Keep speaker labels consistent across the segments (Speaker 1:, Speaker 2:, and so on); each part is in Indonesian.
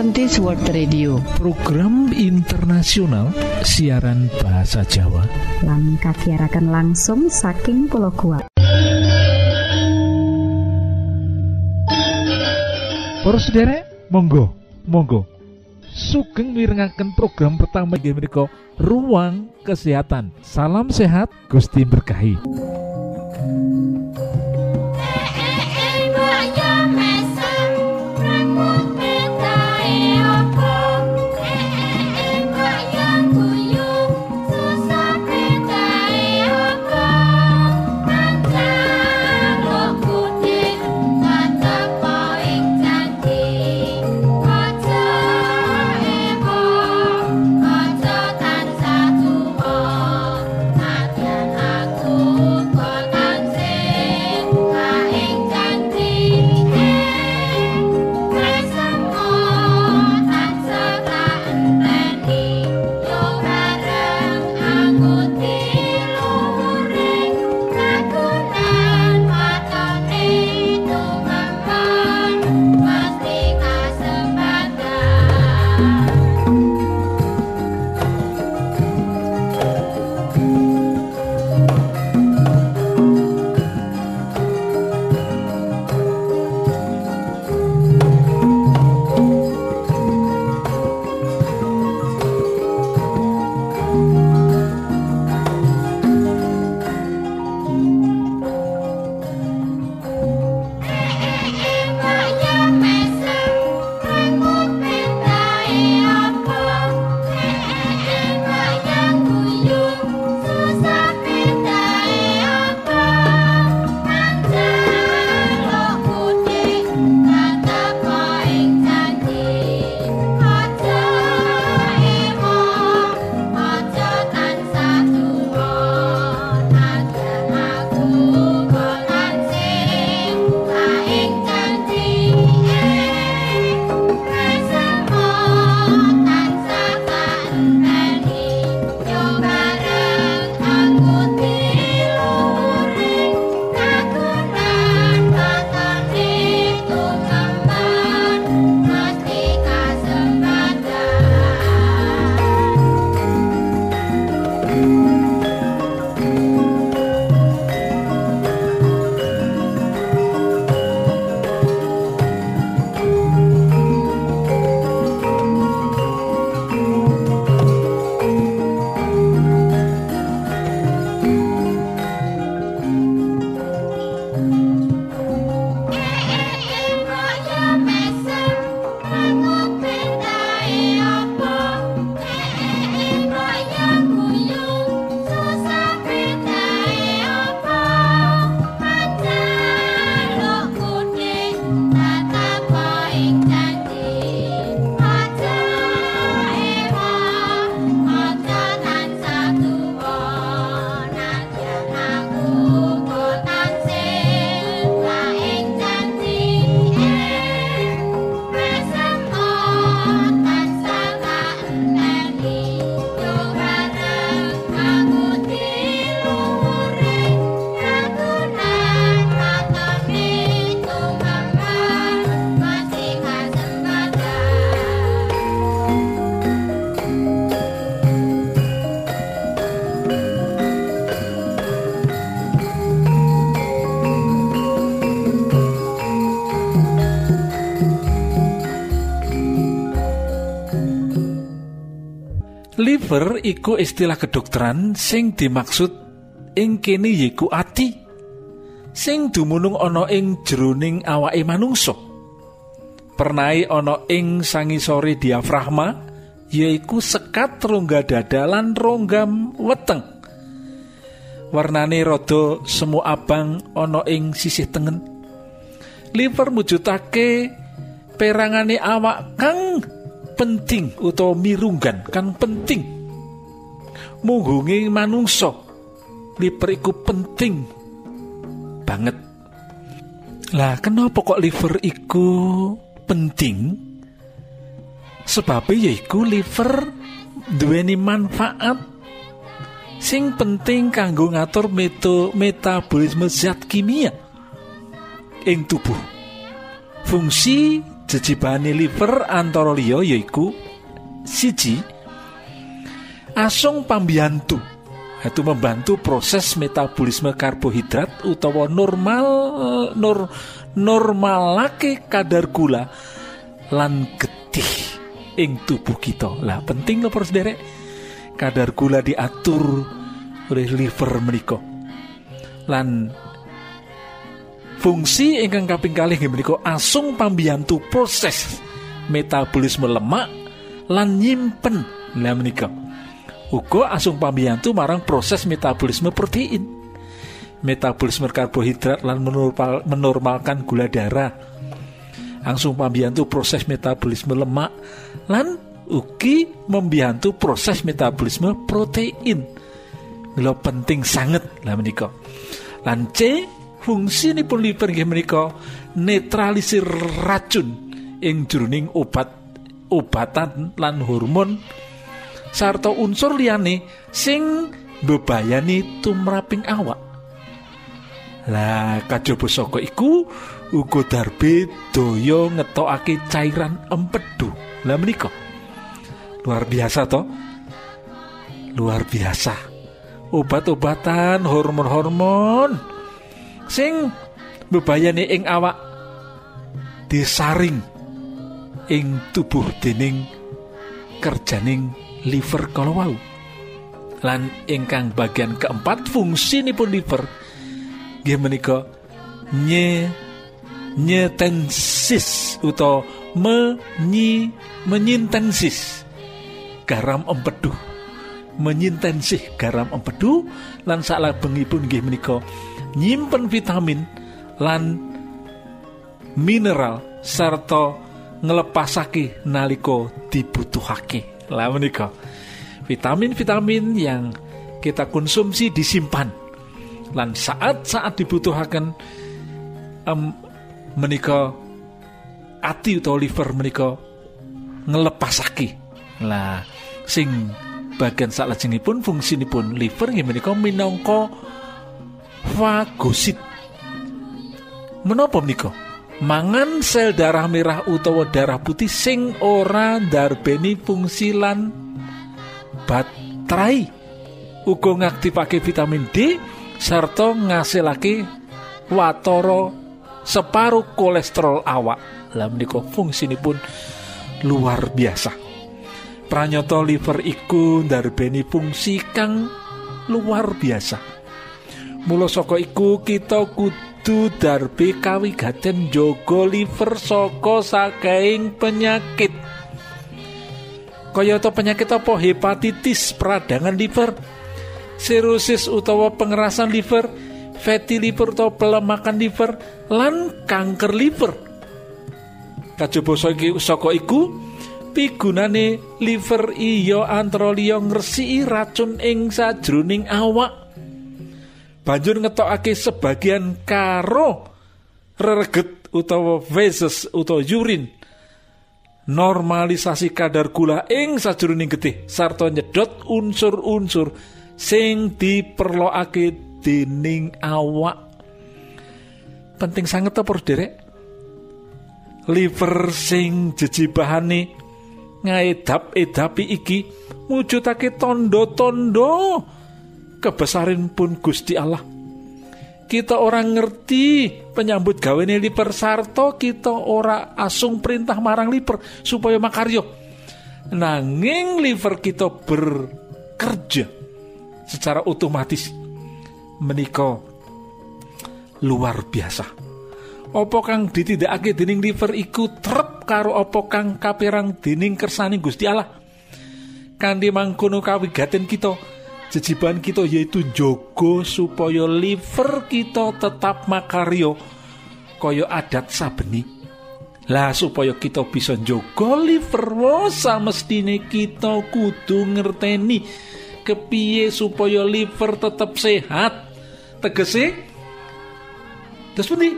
Speaker 1: Adventist World Radio.
Speaker 2: Program internasional siaran bahasa Jawa.
Speaker 3: Lan kagiatan langsung saking pulau kuat
Speaker 2: Para sederek monggo monggo. Sugeng mirengaken program pertama inggih menika ruang kesehatan. Salam sehat Gusti berkahi liver iku istilah kedokteran sing dimaksud ing kene yiku ati sing dumunung ana ing jroning awake manungsa. Pernai ana ing sangisore diafragma yaiku sekat rongga dada lan ronggam weteng. Warnane rada semu abang ana ing sisih tengen. Liver mujudake perangane awak kang penting utawa mirunggan kang penting mungungi manungsa. Liver iku penting banget. Lah kenapa kok liver iku penting? Sebabnya yaiku liver duweni manfaat sing penting kanggo ngatur meto metabolisme zat kimia ing tubuh. Fungsi
Speaker 4: jejibane liver antara liya yaiku siji asung pambiyantu. Itu membantu proses metabolisme karbohidrat utawa normal nur normalake kadar gula lan getih ing tubuh kita. Lah penting loh pros derek kadar gula diatur oleh liver menika. Lan fungsi ingkang kaping kalih menika asung pambiyantu proses metabolisme lemak lan nyimpen. Lah menika uga asung pambiyantu marang proses metabolisme protein. Metabolisme karbohidrat lan menormal, menormalkan gula darah. Langsung membantu proses metabolisme lemak lan ugi membantu proses metabolisme protein. Lo penting sangat lah menika. Lan C fungsi ini pun liver menika netralisir racun ing jroning obat obatan lan hormon sarta unsur liyane sing bebayani tumraping awak. Lah kajaba saka iku uga darbe daya ngetokake cairan empedu. Lah menika luar biasa toh? Luar biasa. Obat-obatan, hormon-hormon sing bebayani ing awak disaring ing tubuh dening kerjaning liver kalau wau. Lan ingkang bagian keempat fungsi pun liver nggih menika nye nyetensis utawa menyi menyintensis. Garam empedu menyintensih garam empedu lan salabengipun nggih menika nyimpen vitamin lan mineral serta ngelepasake naliko dibutuhake lah menika. Vitamin-vitamin yang kita konsumsi disimpan. Lan saat-saat dibutuhkan um, menika ati atau liver menika ngelepasake lah sing bagian pun fungsi pun liver nggih menika minangka fagosit. Menapa menika mangan sel darah merah utawa darah putih sing ora ndarbeni fungsi lan baterai. Uga ngaktifake vitamin D serta ngasilake watoro separuh kolesterol awak. Lah menika fungsinipun luar biasa. Pranyata liver iku ndarbeni fungsi kang luar biasa. Mula iku kita kudu kudu darbe kawigaten jogo liver saka saking penyakit. Kayata penyakit apa? Hepatitis peradangan liver sirosis utawa pengerasan liver fatty liver utawa pelemakan liver lan kanker liver. Kajaba saka iku pigunane liver iya antara liya ngresiki racun ing sajroning awak banjur ngetokake sebagian karo rereget utawa feses utawa urin normalisasi kadar gula ing sajroning getih sarta nyedot unsur-unsur sing diperlokake dening awak. Penting sangat apa derek? Liver sing jejibahane ngaedap-edapi iki mujudake tondo-tondo kebesaran pun Gusti Allah. Kita orang ngerti penyambut gawe liper sarto kita ora asung perintah marang liper supaya makaryo. Nanging liver kita bekerja secara otomatis meniko luar biasa. Opo kang ditindakake dening liver iku trep karo opo kang kapirang dening kersani Gusti Allah? Kanthi mangkono kawigaten kita jejiban kita yaitu jogo supaya liver kita tetap makaryo kaya adat sabeni. Lah supaya kita bisa jogo liver wosa mestine kita kudu ngerteni kepiye supaya liver tetap sehat. Tegese terus pundi?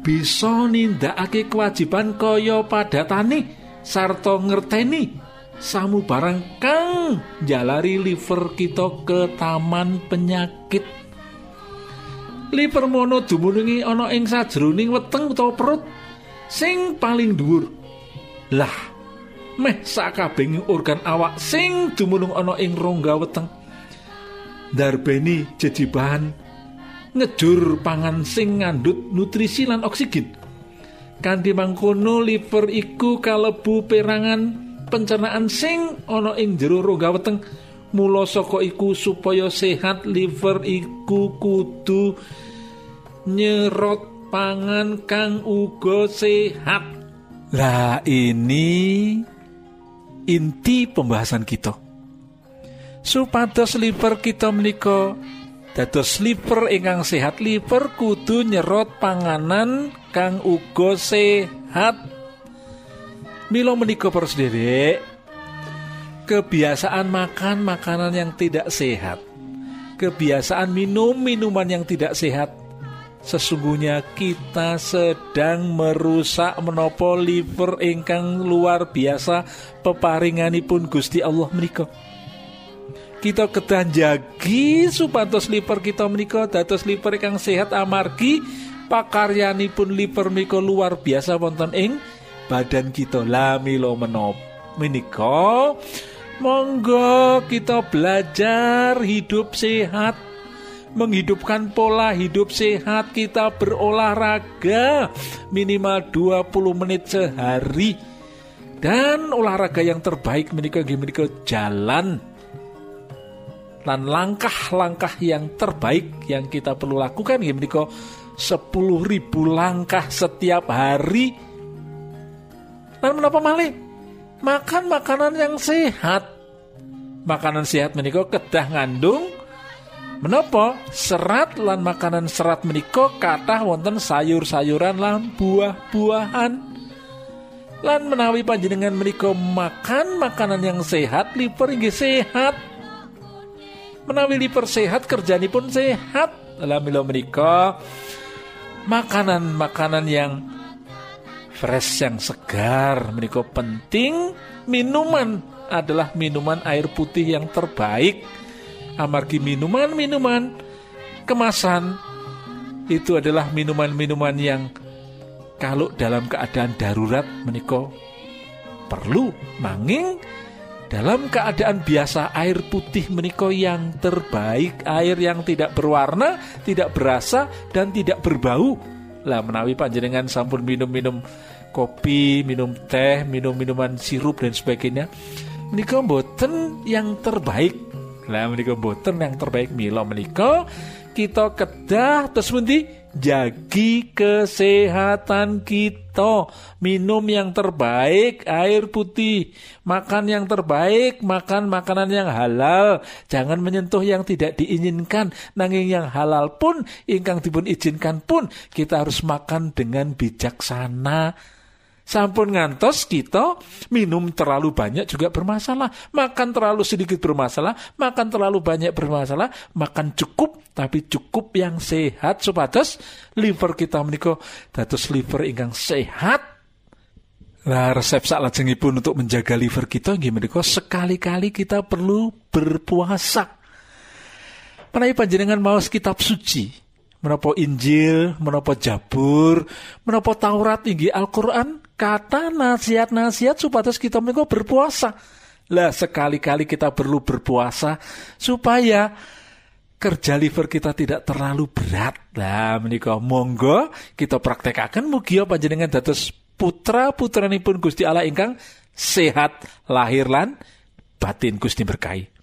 Speaker 4: Bisa nindakake kewajiban kaya padatane sarta ngerteni samu barang kang jalari liver kita ke taman penyakit. Liver mono dumunungi ana ing sajroning weteng utawa perut sing paling dhuwur. Lah meh sakabehing organ awak sing dumunung ana ing rongga weteng. Ndarbeni jejibahan ngejur pangan sing ngandut nutrisi lan oksigen. Kanthi mangkono liver iku kalebu perangan pencernaan sing ana ing jero rongga weteng mula saka iku supaya sehat liver iku kudu nyerot pangan kang uga sehat. Lah ini inti pembahasan kita. Supados liver kita menika dados liver ingkang sehat liver kudu nyerot panganan kang uga sehat Milo menika persederek kebiasaan makan makanan yang tidak sehat. Kebiasaan minum minuman yang tidak sehat. Sesungguhnya kita sedang merusak menopo liver ingkang luar biasa peparinganipun Gusti Allah menika. Kita kedah jagi supados liver kita menika dados liver ingkang sehat amargi pakaryanipun liver menika luar biasa wonten ing badan kita lamilo menop. Menika monggo kita belajar hidup sehat. Menghidupkan pola hidup sehat kita berolahraga minimal 20 menit sehari. Dan olahraga yang terbaik menikah menikah jalan. Dan langkah-langkah yang terbaik yang kita perlu lakukan menikah 10.000 langkah setiap hari dan menapa malih makan makanan yang sehat makanan sehat menikah kedah ngandung Menopo serat lan makanan serat menika kathah wonten sayur-sayuran lan buah-buahan. Lan menawi panjenengan menika makan makanan yang sehat, liver inggih sehat. Menawi liver sehat kerjanipun sehat. Lah mila menika makanan-makanan yang fresh yang segar menika penting. Minuman adalah minuman air putih yang terbaik amargi minuman-minuman kemasan itu adalah minuman-minuman yang kalau dalam keadaan darurat meniko perlu manging dalam keadaan biasa air putih meniko yang terbaik air yang tidak berwarna tidak berasa dan tidak berbau lah menawi panjenengan sampun minum-minum kopi minum teh minum minuman sirup dan sebagainya. Menika boten yang terbaik. Lah menika boten yang terbaik mila menika kita kedah terus pundi? Jagi kesehatan kita. Minum yang terbaik air putih. Makan yang terbaik makan makanan yang halal. Jangan menyentuh yang tidak diinginkan. Nanging yang halal pun ingkang dipun izinkan pun kita harus makan dengan bijaksana Sampun ngantos kita minum terlalu banyak juga bermasalah, makan terlalu sedikit bermasalah, makan terlalu banyak bermasalah, makan cukup tapi cukup yang sehat supados liver kita menika dados liver ingkang sehat. Nah, resep pun untuk menjaga liver kita gimana sekali-kali kita perlu berpuasa. Menawi panjenengan mau kitab suci, menapa Injil, menapa Jabur, menapa Taurat tinggi Al-Qur'an, kata nasihat-nasihat supados kita menika berpuasa. Lah sekali-kali kita perlu berpuasa supaya kerja liver kita tidak terlalu berat. Lah menika monggo kita praktekaken mugi panjenengan dados putra putranipun Gusti Allah ingkang sehat lahir lan batin Gusti berkahi.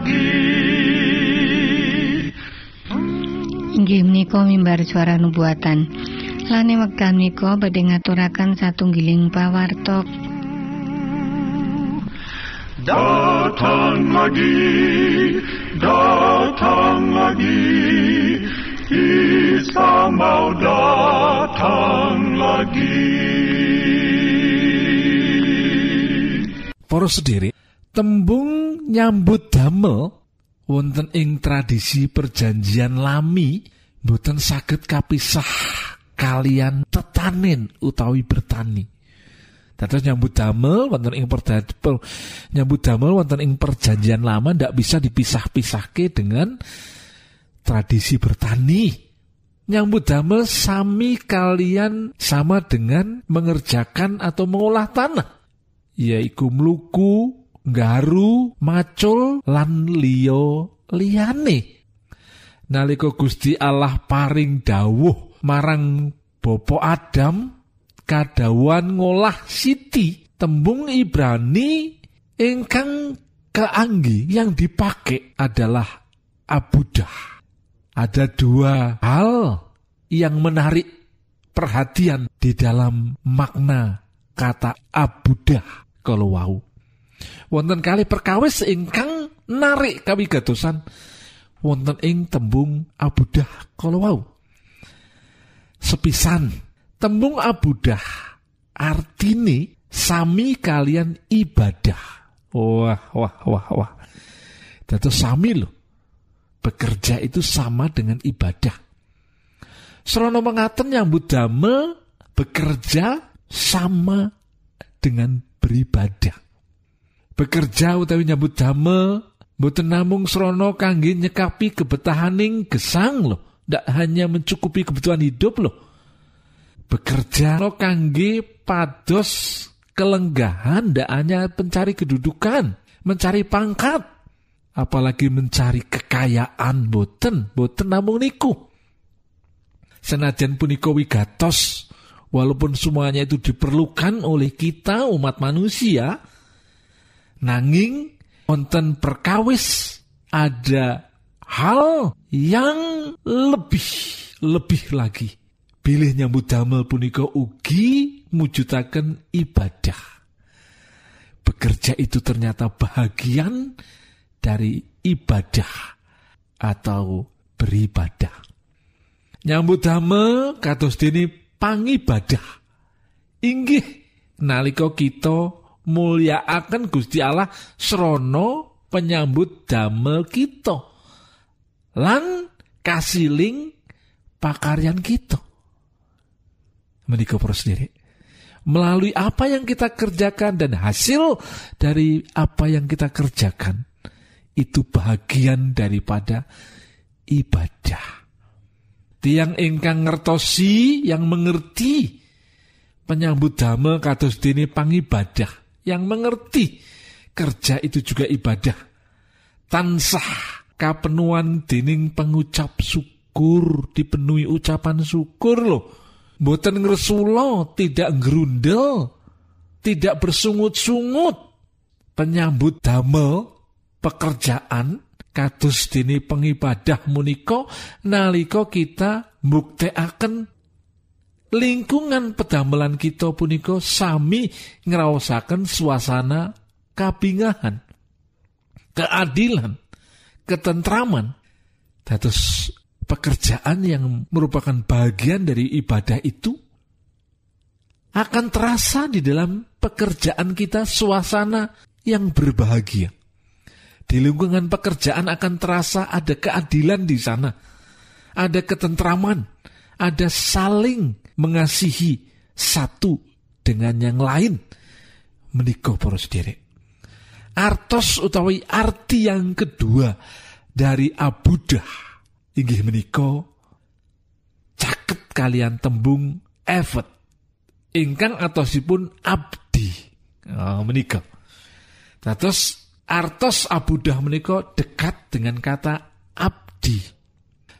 Speaker 5: Lagi
Speaker 6: Inggih menika mimbar suara nubuatan. Lane wekdal menika badhe ngaturaken satunggiling pawartok
Speaker 5: Datang lagi, datang lagi, Isa mau datang lagi.
Speaker 4: Para sendiri, tembung nyambut damel wonten ing tradisi perjanjian lami boten saged kapisah kalian tetanen utawi bertani. Dados nyambut damel wonten ing per- nyambut damel wonten ing perjanjian lama ndak bisa dipisah-pisahke dengan tradisi bertani. Nyambut damel sami kalian sama dengan mengerjakan atau mengolah tanah. Yaiku mluku, nggaru, macul lan liya liyane. Nalika Gusti Allah paring dawuh marang Bapak Adam kadawan ngolah siti tembung Ibrani ingkang keanggi yang dipakai adalah abudah. Ada dua hal yang menarik perhatian di dalam makna kata abudah kalau wau. Wonten kali perkawis ingkang narik kawigatosan wonten ing tembung abudah kalau wau. Sepisan tembung abudah artine sami kalian ibadah. Wah, wah, wah, wah. Dados sami loh. Bekerja itu sama dengan ibadah. Serono mengaten nyambut damel bekerja sama dengan beribadah. Bekerja utawi nyambut damel mboten namung serono kangge nyekapi kebetahaning gesang loh. Ndak hanya mencukupi kebutuhan hidup loh. Bekerja lo kangge pados kelenggahan ndak hanya mencari kedudukan, mencari pangkat, apalagi mencari kekayaan boten, boten namung niku. Senajan punika wigatos, walaupun semuanya itu diperlukan oleh kita umat manusia, nanging wonten perkawis ada hal yang lebih lebih lagi. Bilih nyambut damel punika ugi mujudaken ibadah. Bekerja itu ternyata bahagian dari ibadah atau beribadah. Nyambut damel kados dene pangibadah. Inggih nalika kita mulyakaken Gusti Allah srana penyambut damel kita lan kasiling pakaryan kita. Menika sendiri. Melalui apa yang kita kerjakan dan hasil dari apa yang kita kerjakan itu bagian daripada ibadah. Tiang ingkang ngertosi yang mengerti penyambut damel kados dene pangibadah yang mengerti kerja itu juga ibadah. Tansah kapenuan dening pengucap syukur dipenuhi ucapan syukur loh. Boten ngresula, tidak gerundel, tidak bersungut-sungut. Penyambut damel pekerjaan kados dene pengibadah menika nalika kita mbuktekaken lingkungan pedamelan kita punika sami ngraosaken suasana kabingahan, keadilan, ketentraman. Dados pekerjaan yang merupakan bagian dari ibadah itu akan terasa di dalam pekerjaan kita suasana yang berbahagia. Di lingkungan pekerjaan akan terasa ada keadilan di sana. Ada ketentraman, ada saling mengasihi satu dengan yang lain. Menikah poros derek. Artos utawi arti yang kedua dari abudah inggih menika caket kalian tembung effort ingkang atosipun abdi oh, menika Terus artos abudah menika dekat dengan kata abdi.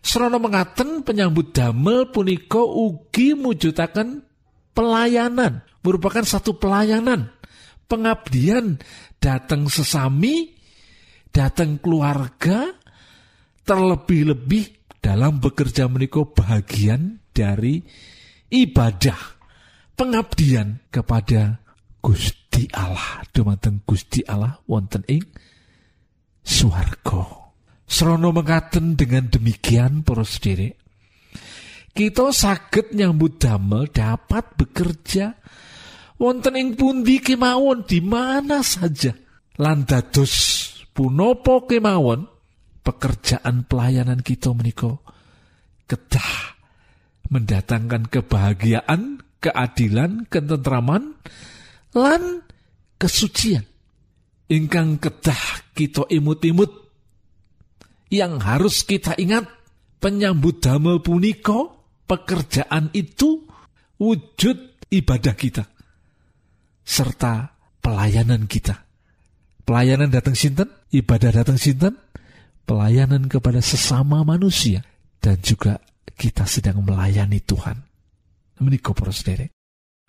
Speaker 4: Serono mengaten penyambut damel punika ugi mujudaken pelayanan, merupakan satu pelayanan, pengabdian datang sesami, datang keluarga, terlebih-lebih dalam bekerja menika bagian dari ibadah, pengabdian kepada Gusti Allah dumateng Gusti Allah wonten ing swarga. Srono mengatakan dengan demikian para sendiri kita sakit nyambut damel dapat bekerja. Wonten ing pundi kemawon? Di mana saja. Lan dados kemawon? Pekerjaan pelayanan kita meniko kedah mendatangkan kebahagiaan, keadilan, ketentraman, lan kesucian. Ingkang kedah kita imut-imut yang harus kita ingat penyambut damel puniko pekerjaan itu wujud ibadah kita serta pelayanan kita. Pelayanan datang sinten? Ibadah datang sinten? Pelayanan kepada sesama manusia dan juga kita sedang melayani Tuhan. Menikah para sederek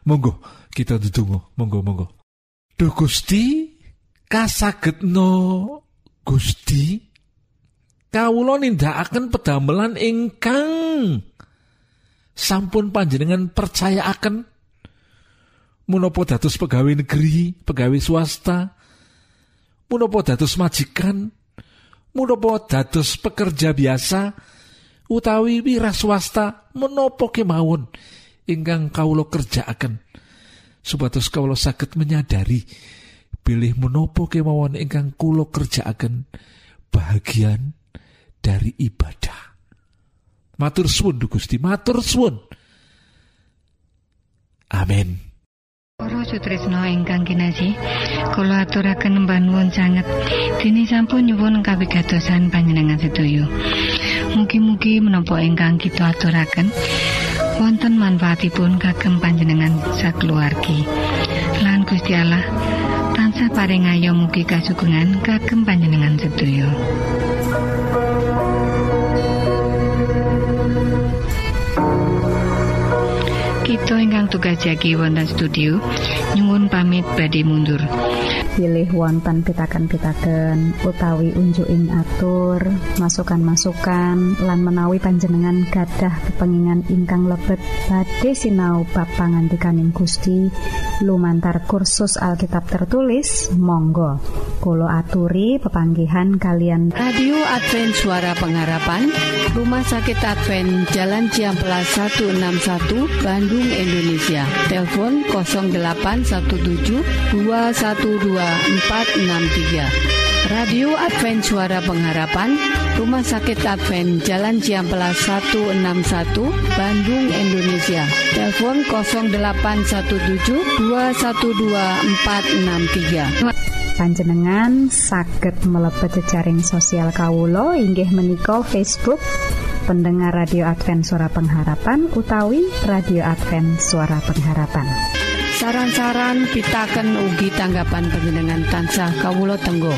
Speaker 4: Monggo kita ditunggu, monggo monggo. Duh Gusti, kasagetno Gusti kawula nindakaken pedamelan ingkang sampun panjenengan percayaaken menapa dados pegawai negeri, pegawai swasta, menapa dados majikan, menapa dados pekerja biasa? Utawi wira swasta menapa kemawon ingkang kawula kerjaaken? Supados kawula saged menyadari bilih menopo kemawon ingkang kula kerjaaken. Bahagian dari ibadah. Matur suwun Gusti matur suwun. Amin.
Speaker 6: Para sutrisno ingkang kinasih, kula aturaken mbanuwun sanget. Dene sampun nyuwun kawigatosan panjenengan sedaya. Mugi-mugi menapa ingkang kita aturaken wonten manfaatipun kagem panjenengan sakeluargi. Lan Gusti Allah tansah paring ayo mugi kasugengan kagem panjenengan sedaya tugas jagi wonten studio. Nyuwun pamit badhe mundur.
Speaker 3: Pilih wonten pitaken-pitaken utawi unjuking atur masukan-masukan lan menawi panjenengan gadah kepengingan ingkang lebet. Badhe sinau ba pangantikaning Gusti lumantar kursus Alkitab tertulis Monggo. Kulo aturi pepanggihan kalian.
Speaker 1: Radio Advent Suara Pengharapan Rumah Sakit Advent Jalan Ciamplas 161 Bandung Indonesia. Telepon 0817 212 463 Radio Advent Suara Pengharapan Rumah Sakit Advent Jalan Ciamplas 161 Bandung Indonesia. Telepon 0817 212 463
Speaker 3: panjenengan saged mlebet jejaring sosial Kawulo inggih menika Facebook pendengar radio Advent suara pengharapan utawi radio Advent suara pengharapan.
Speaker 1: Saran-saran pitaken ugi tanggapan panjenengan tansah kawulo tenggo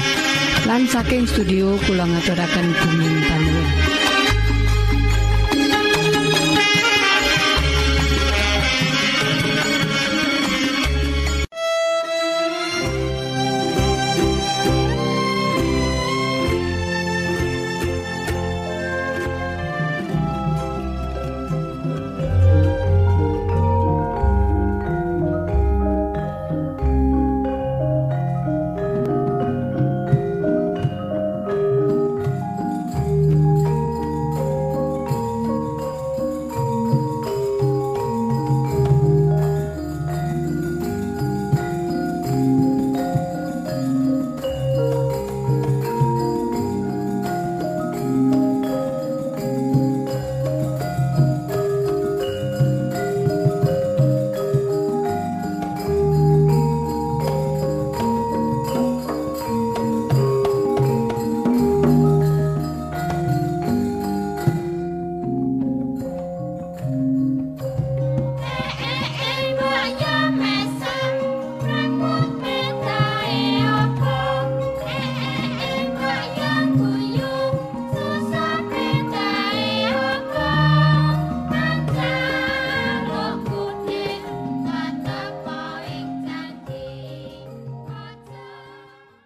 Speaker 1: lan saking studio kula ngaturaken bumi panuwun